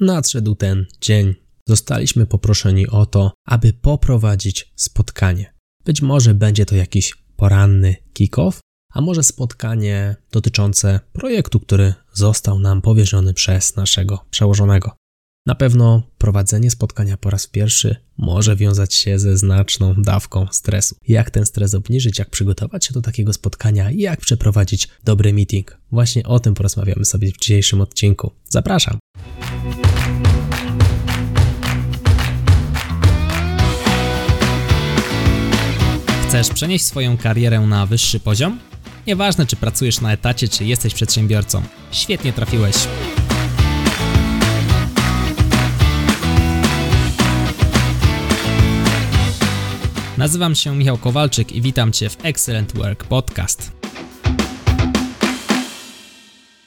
nadszedł ten dzień. Zostaliśmy poproszeni o to, aby poprowadzić spotkanie. Być może będzie to jakiś poranny kick-off, a może spotkanie dotyczące projektu, który został nam powierzony przez naszego przełożonego. Na pewno prowadzenie spotkania po raz pierwszy może wiązać się ze znaczną dawką stresu. Jak ten stres obniżyć, jak przygotować się do takiego spotkania, jak przeprowadzić dobry meeting. Właśnie o tym porozmawiamy sobie w dzisiejszym odcinku. Zapraszam. Chcesz przenieść swoją karierę na wyższy poziom? Nieważne, czy pracujesz na etacie, czy jesteś przedsiębiorcą. Świetnie trafiłeś. Nazywam się Michał Kowalczyk i witam Cię w Excellent Work Podcast.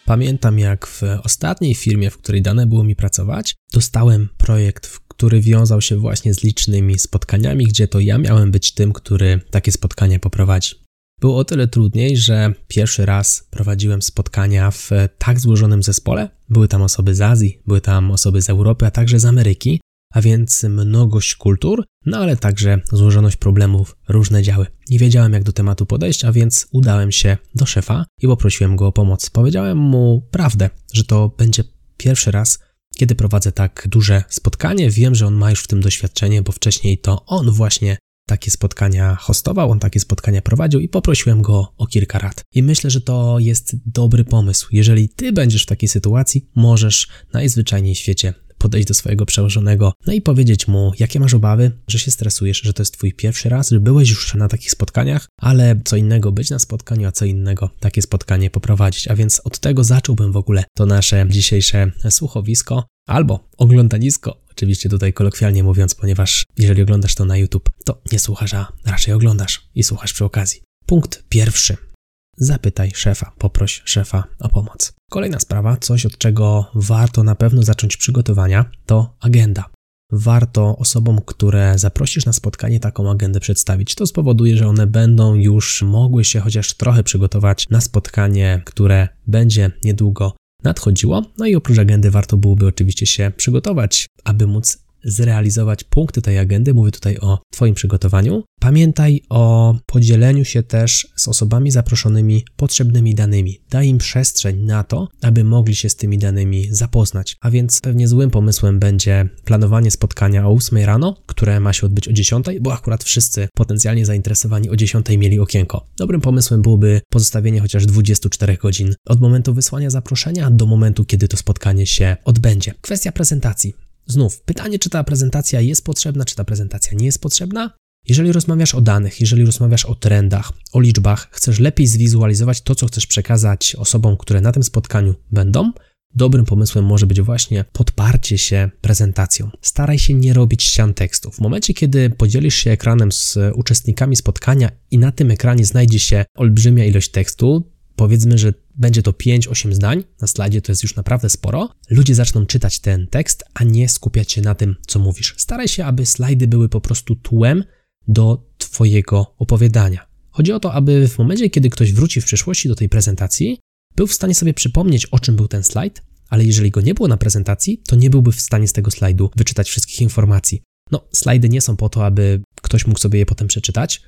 Pamiętam, jak w ostatniej firmie, w której dane było mi pracować, dostałem projekt, który wiązał się właśnie z licznymi spotkaniami, gdzie to ja miałem być tym, który takie spotkania poprowadzi. Było o tyle trudniej, że pierwszy raz prowadziłem spotkania w tak złożonym zespole. Były tam osoby z Azji, były tam osoby z Europy, a także z Ameryki, a więc mnogość kultur, no ale także złożoność problemów, różne działy. Nie wiedziałem, jak do tematu podejść, a więc udałem się do szefa i poprosiłem go o pomoc. Powiedziałem mu prawdę, że to będzie pierwszy raz, kiedy prowadzę tak duże spotkanie. Wiem, że on ma już w tym doświadczenie, bo wcześniej to on właśnie takie spotkania hostował, on takie spotkania prowadził i poprosiłem go o kilka rad. I myślę, że to jest dobry pomysł. Jeżeli ty będziesz w takiej sytuacji, możesz najzwyczajniej w świecie podejść do swojego przełożonego, no i powiedzieć mu, jakie masz obawy, że się stresujesz, że to jest twój pierwszy raz, że byłeś już na takich spotkaniach, ale co innego być na spotkaniu, a co innego takie spotkanie poprowadzić. A więc od tego zacząłbym w ogóle to nasze dzisiejsze słuchowisko albo oglądanisko, oczywiście tutaj kolokwialnie mówiąc, ponieważ jeżeli oglądasz to na YouTube, to nie słuchasz, a raczej oglądasz i słuchasz przy okazji. Punkt pierwszy. Zapytaj szefa, poproś szefa o pomoc. Kolejna sprawa, coś od czego warto na pewno zacząć przygotowania, to agenda. Warto osobom, które zaprosisz na spotkanie, taką agendę przedstawić. To spowoduje, że one będą już mogły się chociaż trochę przygotować na spotkanie, które będzie niedługo nadchodziło. No i oprócz agendy warto byłoby oczywiście się przygotować, aby móc zrealizować punkty tej agendy, mówię tutaj o Twoim przygotowaniu. Pamiętaj o podzieleniu się też z osobami zaproszonymi potrzebnymi danymi. Daj im przestrzeń na to, aby mogli się z tymi danymi zapoznać. A więc pewnie złym pomysłem będzie planowanie spotkania o 8 rano, które ma się odbyć o 10, bo akurat wszyscy potencjalnie zainteresowani o 10 mieli okienko. Dobrym pomysłem byłoby pozostawienie chociaż 24 godzin od momentu wysłania zaproszenia do momentu, kiedy to spotkanie się odbędzie. Kwestia prezentacji. Znów pytanie, czy ta prezentacja jest potrzebna, czy ta prezentacja nie jest potrzebna. Jeżeli rozmawiasz o danych, jeżeli rozmawiasz o trendach, o liczbach, chcesz lepiej zwizualizować to, co chcesz przekazać osobom, które na tym spotkaniu będą, dobrym pomysłem może być właśnie podparcie się prezentacją. Staraj się nie robić ścian tekstu. W momencie, kiedy podzielisz się ekranem z uczestnikami spotkania i na tym ekranie znajdzie się olbrzymia ilość tekstu, powiedzmy, że będzie to 5-8 zdań, na slajdzie to jest już naprawdę sporo, ludzie zaczną czytać ten tekst, a nie skupiać się na tym, co mówisz. Staraj się, aby slajdy były po prostu tłem do Twojego opowiadania. Chodzi o to, aby w momencie, kiedy ktoś wróci w przyszłości do tej prezentacji, był w stanie sobie przypomnieć, o czym był ten slajd, ale jeżeli go nie było na prezentacji, to nie byłby w stanie z tego slajdu wyczytać wszystkich informacji. No, slajdy nie są po to, aby ktoś mógł sobie je potem przeczytać,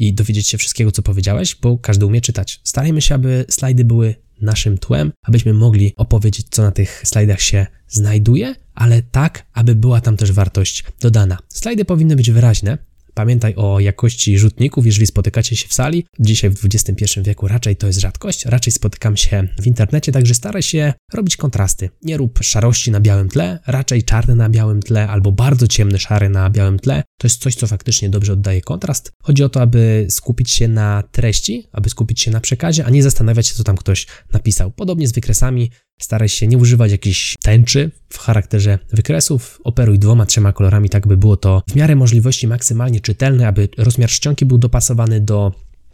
i dowiedzieć się wszystkiego, co powiedziałeś, bo każdy umie czytać. Starajmy się, aby slajdy były naszym tłem, abyśmy mogli opowiedzieć, co na tych slajdach się znajduje, ale tak, aby była tam też wartość dodana. Slajdy powinny być wyraźne, Pamiętaj o jakości rzutników, jeżeli spotykacie się w sali. Dzisiaj w XXI wieku raczej to jest rzadkość, raczej spotykam się w internecie, także staraj się robić kontrasty. Nie rób szarości na białym tle, raczej czarny na białym tle albo bardzo ciemny szary na białym tle. To jest coś, co faktycznie dobrze oddaje kontrast. Chodzi o to, aby skupić się na treści, aby skupić się na przekazie, a nie zastanawiać się, co tam ktoś napisał. Podobnie z wykresami, Staraj się nie używać jakichś tęczy w charakterze wykresów. Operuj dwoma, trzema kolorami, tak by było to w miarę możliwości maksymalnie czytelne, aby rozmiar czcionki był dopasowany do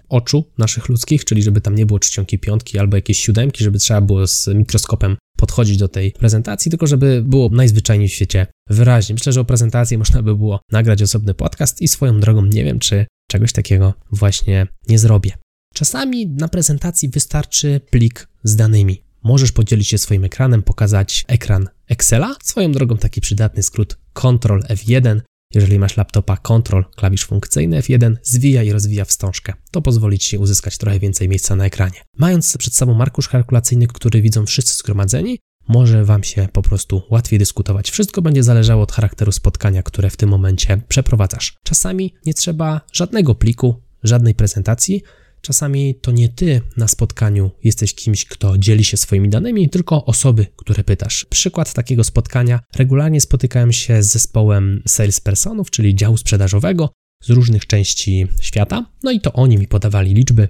oczu naszych ludzkich, czyli żeby tam nie było czcionki piątki albo jakieś siódemki, żeby trzeba było z mikroskopem podchodzić do tej prezentacji, tylko żeby było najzwyczajniej w świecie wyraźnie. Myślę, że o prezentacji można by było nagrać osobny podcast i swoją drogą nie wiem, czy czegoś takiego właśnie nie zrobię. Czasami na prezentacji wystarczy plik z danymi. możesz podzielić się swoim ekranem, pokazać ekran Excela. Swoją drogą taki przydatny skrót Ctrl F1. Jeżeli masz laptopa Ctrl, klawisz funkcyjny F1, zwija i rozwija wstążkę. To pozwoli Ci uzyskać trochę więcej miejsca na ekranie. Mając przed sobą arkusz kalkulacyjny, który widzą wszyscy zgromadzeni, może Wam się po prostu łatwiej dyskutować. Wszystko będzie zależało od charakteru spotkania, które w tym momencie przeprowadzasz. Czasami nie trzeba żadnego pliku, żadnej prezentacji. Czasami to nie ty na spotkaniu jesteś kimś, kto dzieli się swoimi danymi, tylko osoby, które pytasz. Przykład takiego spotkania. Regularnie spotykałem się z zespołem salespersonów, czyli działu sprzedażowego z różnych części świata. No i to oni mi podawali liczby,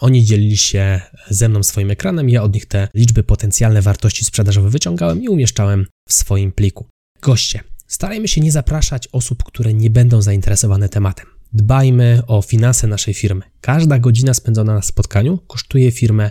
oni dzielili się ze mną swoim ekranem, ja od nich te liczby potencjalne wartości sprzedażowe wyciągałem i umieszczałem w swoim pliku. Goście, starajmy się nie zapraszać osób, które nie będą zainteresowane tematem. Dbajmy o finanse naszej firmy. Każda godzina spędzona na spotkaniu kosztuje firmę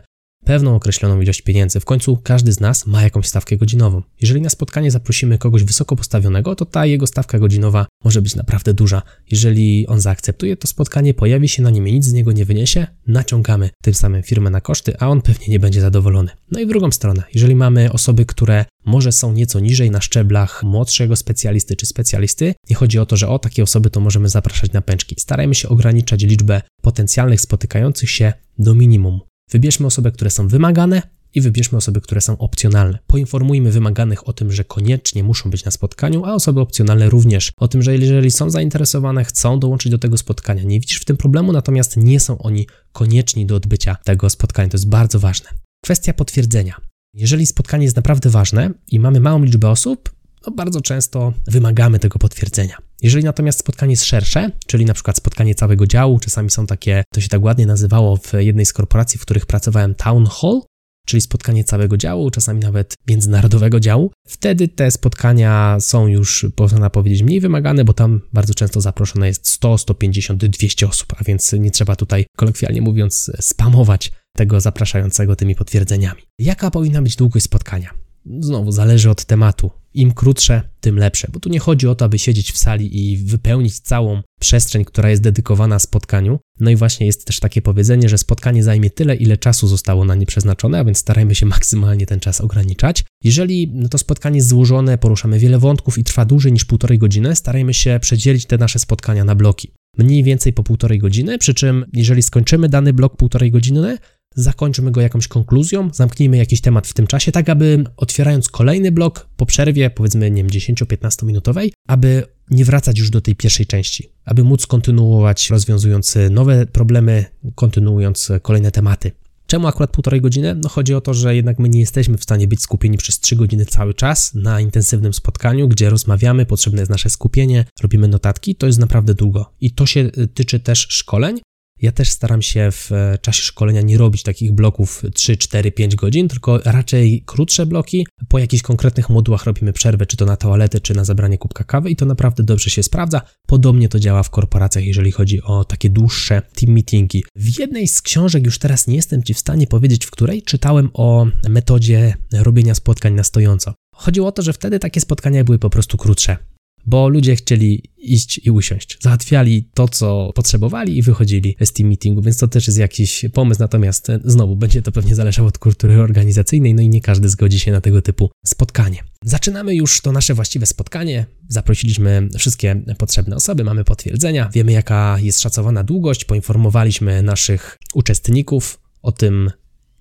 pewną określoną ilość pieniędzy. W końcu każdy z nas ma jakąś stawkę godzinową. Jeżeli na spotkanie zaprosimy kogoś wysoko postawionego, to ta jego stawka godzinowa może być naprawdę duża. Jeżeli on zaakceptuje to spotkanie, pojawi się na nim i nic z niego nie wyniesie, naciągamy tym samym firmę na koszty, a on pewnie nie będzie zadowolony. No i w drugą stronę, jeżeli mamy osoby, które może są nieco niżej na szczeblach młodszego specjalisty czy specjalisty, nie chodzi o to, że o takie osoby to możemy zapraszać na pęczki. Starajmy się ograniczać liczbę potencjalnych spotykających się do minimum. Wybierzmy osoby, które są wymagane i wybierzmy osoby, które są opcjonalne. Poinformujmy wymaganych o tym, że koniecznie muszą być na spotkaniu, a osoby opcjonalne również o tym, że jeżeli są zainteresowane, chcą dołączyć do tego spotkania. Nie widzisz w tym problemu, natomiast nie są oni konieczni do odbycia tego spotkania. To jest bardzo ważne. Kwestia potwierdzenia. Jeżeli spotkanie jest naprawdę ważne i mamy małą liczbę osób, no bardzo często wymagamy tego potwierdzenia. Jeżeli natomiast spotkanie jest szersze, czyli na przykład spotkanie całego działu, czasami są takie, to się tak ładnie nazywało w jednej z korporacji, w których pracowałem, town hall, czyli spotkanie całego działu, czasami nawet międzynarodowego działu. Wtedy te spotkania są już, można powiedzieć, mniej wymagane, bo tam bardzo często zaproszone jest 100, 150, 200 osób, a więc nie trzeba tutaj, kolokwialnie mówiąc, spamować tego zapraszającego tymi potwierdzeniami. Jaka powinna być długość spotkania? Znowu zależy od tematu. Im krótsze, tym lepsze, bo tu nie chodzi o to, aby siedzieć w sali i wypełnić całą przestrzeń, która jest dedykowana spotkaniu. No i właśnie jest też takie powiedzenie, że spotkanie zajmie tyle, ile czasu zostało na nie przeznaczone, a więc starajmy się maksymalnie ten czas ograniczać. Jeżeli to spotkanie jest złożone, poruszamy wiele wątków i trwa dłużej niż półtorej godziny, starajmy się przedzielić te nasze spotkania na bloki. Mniej więcej po półtorej godziny, przy czym jeżeli skończymy dany blok półtorej godziny, zakończymy go jakąś konkluzją, zamknijmy jakiś temat w tym czasie, tak aby otwierając kolejny blok po przerwie, powiedzmy, nie wiem, 10-15 minutowej, aby nie wracać już do tej pierwszej części, aby móc kontynuować rozwiązując nowe problemy, kontynuując kolejne tematy. Czemu akurat półtorej godziny? No chodzi o to, że jednak my nie jesteśmy w stanie być skupieni przez 3 godziny cały czas na intensywnym spotkaniu, gdzie rozmawiamy, potrzebne jest nasze skupienie, robimy notatki, to jest naprawdę długo. I to się tyczy też szkoleń, ja też staram się w e, czasie szkolenia nie robić takich bloków 3, 4, 5 godzin, tylko raczej krótsze bloki. Po jakichś konkretnych modułach robimy przerwę, czy to na toaletę, czy na zabranie kubka kawy i to naprawdę dobrze się sprawdza. Podobnie to działa w korporacjach, jeżeli chodzi o takie dłuższe team meetingi. W jednej z książek, już teraz nie jestem Ci w stanie powiedzieć, w której czytałem o metodzie robienia spotkań na stojąco. Chodziło o to, że wtedy takie spotkania były po prostu krótsze bo ludzie chcieli iść i usiąść. Załatwiali to, co potrzebowali i wychodzili z team meetingu, więc to też jest jakiś pomysł, natomiast e, znowu będzie to pewnie zależało od kultury organizacyjnej, no i nie każdy zgodzi się na tego typu spotkanie. Zaczynamy już to nasze właściwe spotkanie. Zaprosiliśmy wszystkie potrzebne osoby, mamy potwierdzenia, wiemy jaka jest szacowana długość, poinformowaliśmy naszych uczestników o tym,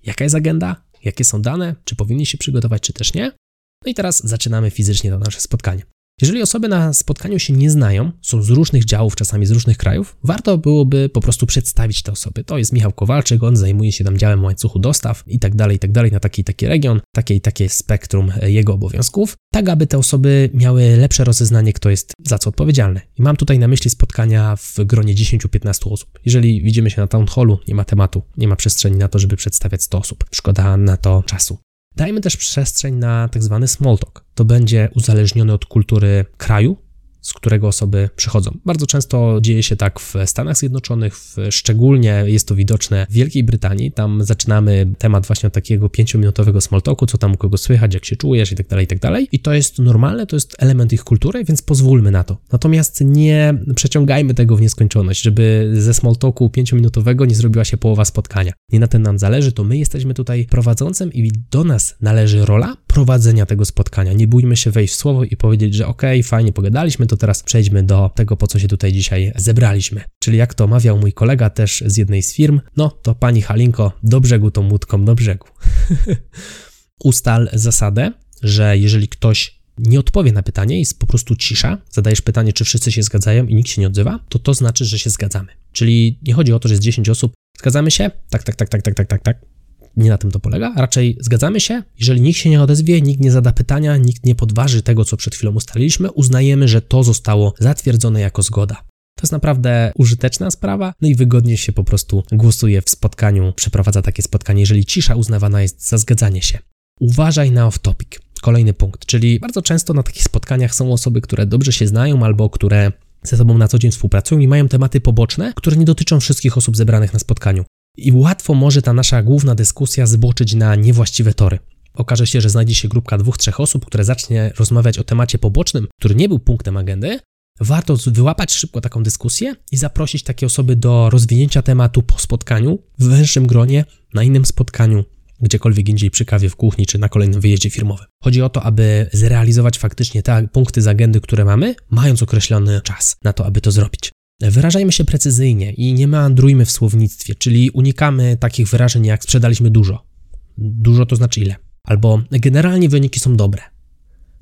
jaka jest agenda, jakie są dane, czy powinni się przygotować, czy też nie. No i teraz zaczynamy fizycznie to nasze spotkanie. Jeżeli osoby na spotkaniu się nie znają, są z różnych działów, czasami z różnych krajów, warto byłoby po prostu przedstawić te osoby. To jest Michał Kowalczyk, on zajmuje się tam działem łańcuchu dostaw i tak dalej, i tak dalej, na taki taki region, takie i takie spektrum jego obowiązków, tak aby te osoby miały lepsze rozeznanie, kto jest za co odpowiedzialny. I mam tutaj na myśli spotkania w gronie 10-15 osób. Jeżeli widzimy się na town hallu, nie ma tematu, nie ma przestrzeni na to, żeby przedstawiać 100 osób. Szkoda na to czasu. Dajmy też przestrzeń na tak zwany small talk. To będzie uzależnione od kultury kraju, z którego osoby przychodzą. Bardzo często dzieje się tak w Stanach Zjednoczonych, w, szczególnie jest to widoczne w Wielkiej Brytanii. Tam zaczynamy temat właśnie takiego pięciominutowego small talku, co tam u kogo słychać, jak się czujesz i tak dalej, i tak dalej. I to jest normalne, to jest element ich kultury, więc pozwólmy na to. Natomiast nie przeciągajmy tego w nieskończoność, żeby ze small talku pięciominutowego nie zrobiła się połowa spotkania. Nie na tym nam zależy, to my jesteśmy tutaj prowadzącym i do nas należy rola prowadzenia tego spotkania. Nie bójmy się wejść w słowo i powiedzieć, że okej, okay, fajnie pogadaliśmy, to teraz przejdźmy do tego, po co się tutaj dzisiaj zebraliśmy. Czyli jak to mawiał mój kolega też z jednej z firm, no to pani Halinko, do brzegu to łódką do brzegu. Ustal zasadę, że jeżeli ktoś nie odpowie na pytanie, jest po prostu cisza, zadajesz pytanie, czy wszyscy się zgadzają i nikt się nie odzywa, to to znaczy, że się zgadzamy. Czyli nie chodzi o to, że jest 10 osób, zgadzamy się? Tak, tak, tak, tak, tak, tak, tak, tak. Nie na tym to polega. Raczej zgadzamy się, jeżeli nikt się nie odezwie, nikt nie zada pytania, nikt nie podważy tego, co przed chwilą ustaliliśmy, uznajemy, że to zostało zatwierdzone jako zgoda. To jest naprawdę użyteczna sprawa, no i wygodnie się po prostu głosuje w spotkaniu, przeprowadza takie spotkanie, jeżeli cisza uznawana jest za zgadzanie się. Uważaj na off-topic. Kolejny punkt, czyli bardzo często na takich spotkaniach są osoby, które dobrze się znają albo które ze sobą na co dzień współpracują i mają tematy poboczne, które nie dotyczą wszystkich osób zebranych na spotkaniu. I łatwo może ta nasza główna dyskusja zboczyć na niewłaściwe tory. Okaże się, że znajdzie się grupka dwóch, trzech osób, które zacznie rozmawiać o temacie pobocznym, który nie był punktem agendy. Warto wyłapać szybko taką dyskusję i zaprosić takie osoby do rozwinięcia tematu po spotkaniu, w węższym gronie, na innym spotkaniu, gdziekolwiek indziej przy kawie w kuchni czy na kolejnym wyjeździe firmowym. Chodzi o to, aby zrealizować faktycznie te punkty z agendy, które mamy, mając określony czas na to, aby to zrobić. Wyrażajmy się precyzyjnie i nie meandrujmy w słownictwie, czyli unikamy takich wyrażeń jak sprzedaliśmy dużo. Dużo to znaczy ile? Albo generalnie wyniki są dobre.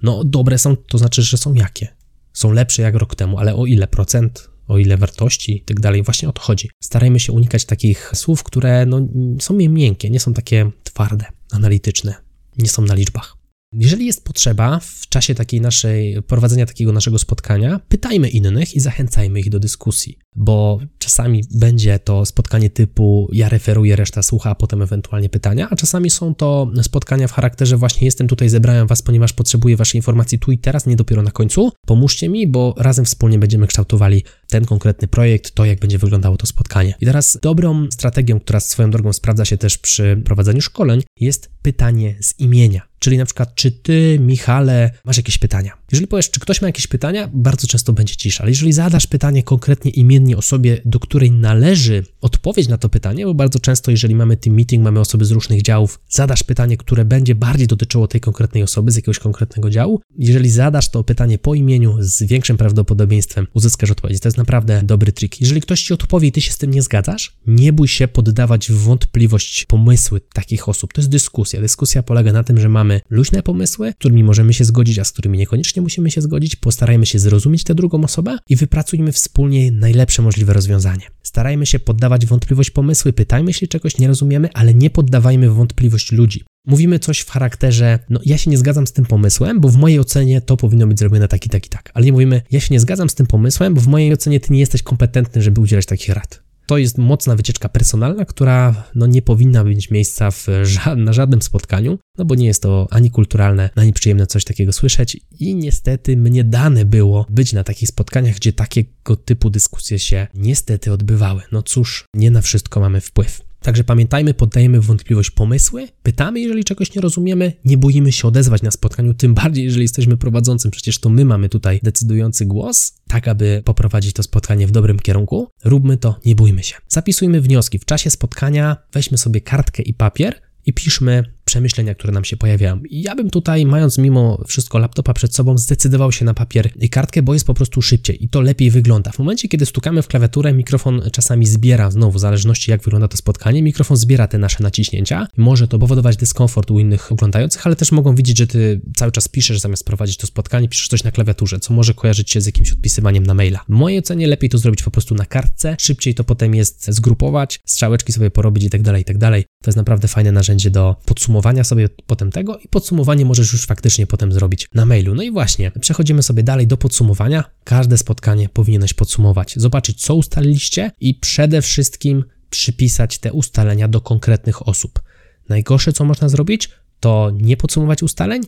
No, dobre są, to znaczy, że są jakie? Są lepsze jak rok temu, ale o ile procent, o ile wartości i tak dalej. Właśnie o to chodzi. Starajmy się unikać takich słów, które no, są miękkie, nie są takie twarde, analityczne, nie są na liczbach. Jeżeli jest potrzeba w czasie takiej naszej, prowadzenia takiego naszego spotkania, pytajmy innych i zachęcajmy ich do dyskusji, bo czasami będzie to spotkanie typu ja referuję, reszta słucha, a potem ewentualnie pytania, a czasami są to spotkania w charakterze właśnie jestem tutaj, zebrałem was, ponieważ potrzebuję waszej informacji tu i teraz, nie dopiero na końcu. Pomóżcie mi, bo razem wspólnie będziemy kształtowali ten konkretny projekt, to jak będzie wyglądało to spotkanie. I teraz dobrą strategią, która swoją drogą sprawdza się też przy prowadzeniu szkoleń, jest pytanie z imienia. Czyli na przykład, czy ty, Michale, masz jakieś pytania? Jeżeli powiesz, czy ktoś ma jakieś pytania, bardzo często będzie cisza, ale jeżeli zadasz pytanie konkretnie imiennie osobie, do której należy odpowiedź na to pytanie, bo bardzo często, jeżeli mamy team meeting, mamy osoby z różnych działów, zadasz pytanie, które będzie bardziej dotyczyło tej konkretnej osoby z jakiegoś konkretnego działu. Jeżeli zadasz to pytanie po imieniu, z większym prawdopodobieństwem uzyskasz odpowiedź. To jest naprawdę dobry trik. Jeżeli ktoś ci odpowie i ty się z tym nie zgadzasz, nie bój się poddawać wątpliwość pomysły takich osób. To jest dyskusja. Dyskusja polega na tym, że mamy luźne pomysły, z którymi możemy się zgodzić, a z którymi niekoniecznie musimy się zgodzić. Postarajmy się zrozumieć tę drugą osobę i wypracujmy wspólnie najlepsze możliwe rozwiązanie. Starajmy się poddawać wątpliwość pomysły, pytajmy, jeśli czegoś nie rozumiemy, ale nie poddawajmy wątpliwość ludzi. Mówimy coś w charakterze, no ja się nie zgadzam z tym pomysłem, bo w mojej ocenie to powinno być zrobione tak i tak i tak. Ale nie mówimy, ja się nie zgadzam z tym pomysłem, bo w mojej ocenie ty nie jesteś kompetentny, żeby udzielać takich rad. To jest mocna wycieczka personalna, która no, nie powinna mieć miejsca w ża na żadnym spotkaniu, no bo nie jest to ani kulturalne, ani przyjemne coś takiego słyszeć i niestety mnie dane było być na takich spotkaniach, gdzie takiego typu dyskusje się niestety odbywały. No cóż, nie na wszystko mamy wpływ. Także pamiętajmy, poddajemy w wątpliwość pomysły, pytamy, jeżeli czegoś nie rozumiemy, nie boimy się odezwać na spotkaniu, tym bardziej, jeżeli jesteśmy prowadzącym, przecież to my mamy tutaj decydujący głos, tak aby poprowadzić to spotkanie w dobrym kierunku. Róbmy to, nie bójmy się. Zapisujmy wnioski. W czasie spotkania weźmy sobie kartkę i papier i piszmy przemyślenia, które nam się pojawiają. I ja bym tutaj, mając mimo wszystko laptopa przed sobą, zdecydował się na papier i kartkę, bo jest po prostu szybciej i to lepiej wygląda. W momencie, kiedy stukamy w klawiaturę, mikrofon czasami zbiera, znowu w zależności jak wygląda to spotkanie, mikrofon zbiera te nasze naciśnięcia. Może to powodować dyskomfort u innych oglądających, ale też mogą widzieć, że ty cały czas piszesz zamiast prowadzić to spotkanie, piszesz coś na klawiaturze, co może kojarzyć się z jakimś odpisywaniem na maila. W mojej ocenie lepiej to zrobić po prostu na kartce, szybciej to potem jest zgrupować, strzałeczki sobie porobić i tak dalej, i tak dalej. To jest naprawdę fajne narzędzie do podsumowania sobie potem tego i podsumowanie możesz już faktycznie potem zrobić na mailu. No i właśnie, przechodzimy sobie dalej do podsumowania. Każde spotkanie powinieneś podsumować, zobaczyć co ustaliliście i przede wszystkim przypisać te ustalenia do konkretnych osób. Najgorsze co można zrobić, to nie podsumować ustaleń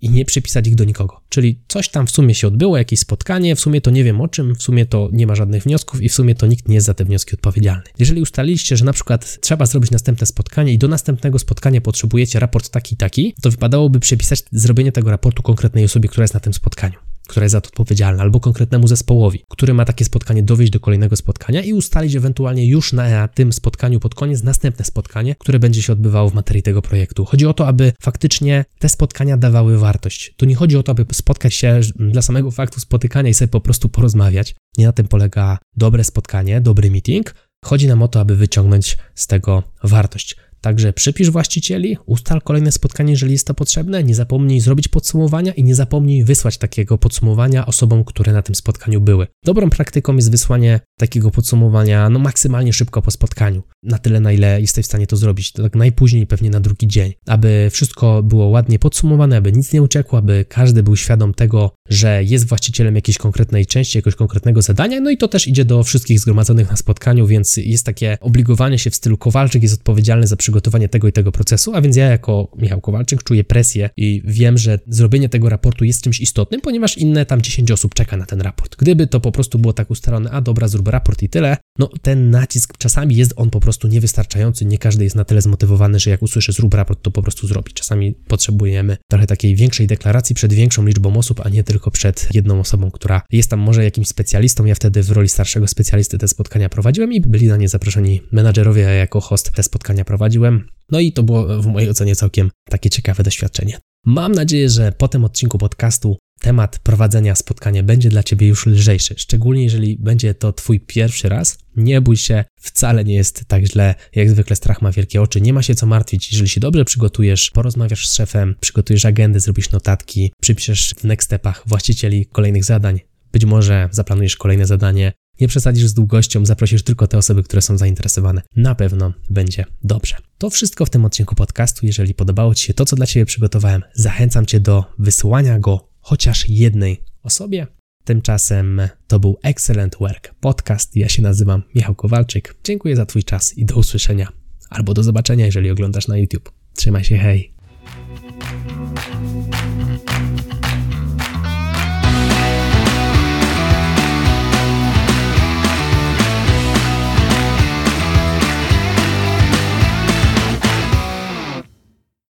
i nie przypisać ich do nikogo. Czyli coś tam w sumie się odbyło, jakieś spotkanie, w sumie to nie wiem o czym, w sumie to nie ma żadnych wniosków i w sumie to nikt nie jest za te wnioski odpowiedzialny. Jeżeli ustaliliście, że na przykład trzeba zrobić następne spotkanie i do następnego spotkania potrzebujecie raport taki i taki, to wypadałoby przepisać zrobienie tego raportu konkretnej osobie, która jest na tym spotkaniu która jest za to odpowiedzialna, albo konkretnemu zespołowi, który ma takie spotkanie dowieść do kolejnego spotkania i ustalić ewentualnie już na tym spotkaniu pod koniec następne spotkanie, które będzie się odbywało w materii tego projektu. Chodzi o to, aby faktycznie te spotkania dawały wartość. Tu nie chodzi o to, aby spotkać się dla samego faktu spotykania i sobie po prostu porozmawiać. Nie na tym polega dobre spotkanie, dobry meeting. Chodzi nam o to, aby wyciągnąć z tego wartość. Także przypisz właścicieli, ustal kolejne spotkanie, jeżeli jest to potrzebne, nie zapomnij zrobić podsumowania i nie zapomnij wysłać takiego podsumowania osobom, które na tym spotkaniu były. Dobrą praktyką jest wysłanie takiego podsumowania no maksymalnie szybko po spotkaniu, na tyle na ile jesteś w stanie to zrobić, tak najpóźniej pewnie na drugi dzień, aby wszystko było ładnie podsumowane, aby nic nie uciekło, aby każdy był świadom tego, że jest właścicielem jakiejś konkretnej części, jakiegoś konkretnego zadania, no i to też idzie do wszystkich zgromadzonych na spotkaniu, więc jest takie obligowanie się w stylu Kowalczyk jest odpowiedzialny za przygotowanie tego i tego procesu, a więc ja jako Michał Kowalczyk czuję presję i wiem, że zrobienie tego raportu jest czymś istotnym, ponieważ inne tam 10 osób czeka na ten raport. Gdyby to po prostu było tak ustalone, a dobra, zrób raport i tyle, no ten nacisk czasami jest on po prostu niewystarczający, nie każdy jest na tyle zmotywowany, że jak usłyszy zrób raport, to po prostu zrobi. Czasami potrzebujemy trochę takiej większej deklaracji przed większą liczbą osób, a nie tylko przed jedną osobą, która jest tam może jakimś specjalistą. Ja wtedy w roli starszego specjalisty te spotkania prowadziłem i byli na nie zaproszeni menadżerowie, a jako host te spotkania prowadziłem. No i to było w mojej ocenie całkiem takie ciekawe doświadczenie. Mam nadzieję, że po tym odcinku podcastu temat prowadzenia spotkania będzie dla Ciebie już lżejszy, szczególnie jeżeli będzie to Twój pierwszy raz. Nie bój się, wcale nie jest tak źle, jak zwykle strach ma wielkie oczy, nie ma się co martwić. Jeżeli się dobrze przygotujesz, porozmawiasz z szefem, przygotujesz agendę, zrobisz notatki, przypiszesz w next stepach właścicieli kolejnych zadań, być może zaplanujesz kolejne zadanie, nie przesadzisz z długością, zaprosisz tylko te osoby, które są zainteresowane. Na pewno będzie dobrze. To wszystko w tym odcinku podcastu. Jeżeli podobało Ci się to, co dla Ciebie przygotowałem, zachęcam Cię do wysłania go chociaż jednej osobie. Tymczasem to był Excellent Work Podcast. Ja się nazywam Michał Kowalczyk. Dziękuję za Twój czas i do usłyszenia albo do zobaczenia, jeżeli oglądasz na YouTube. Trzymaj się, hej!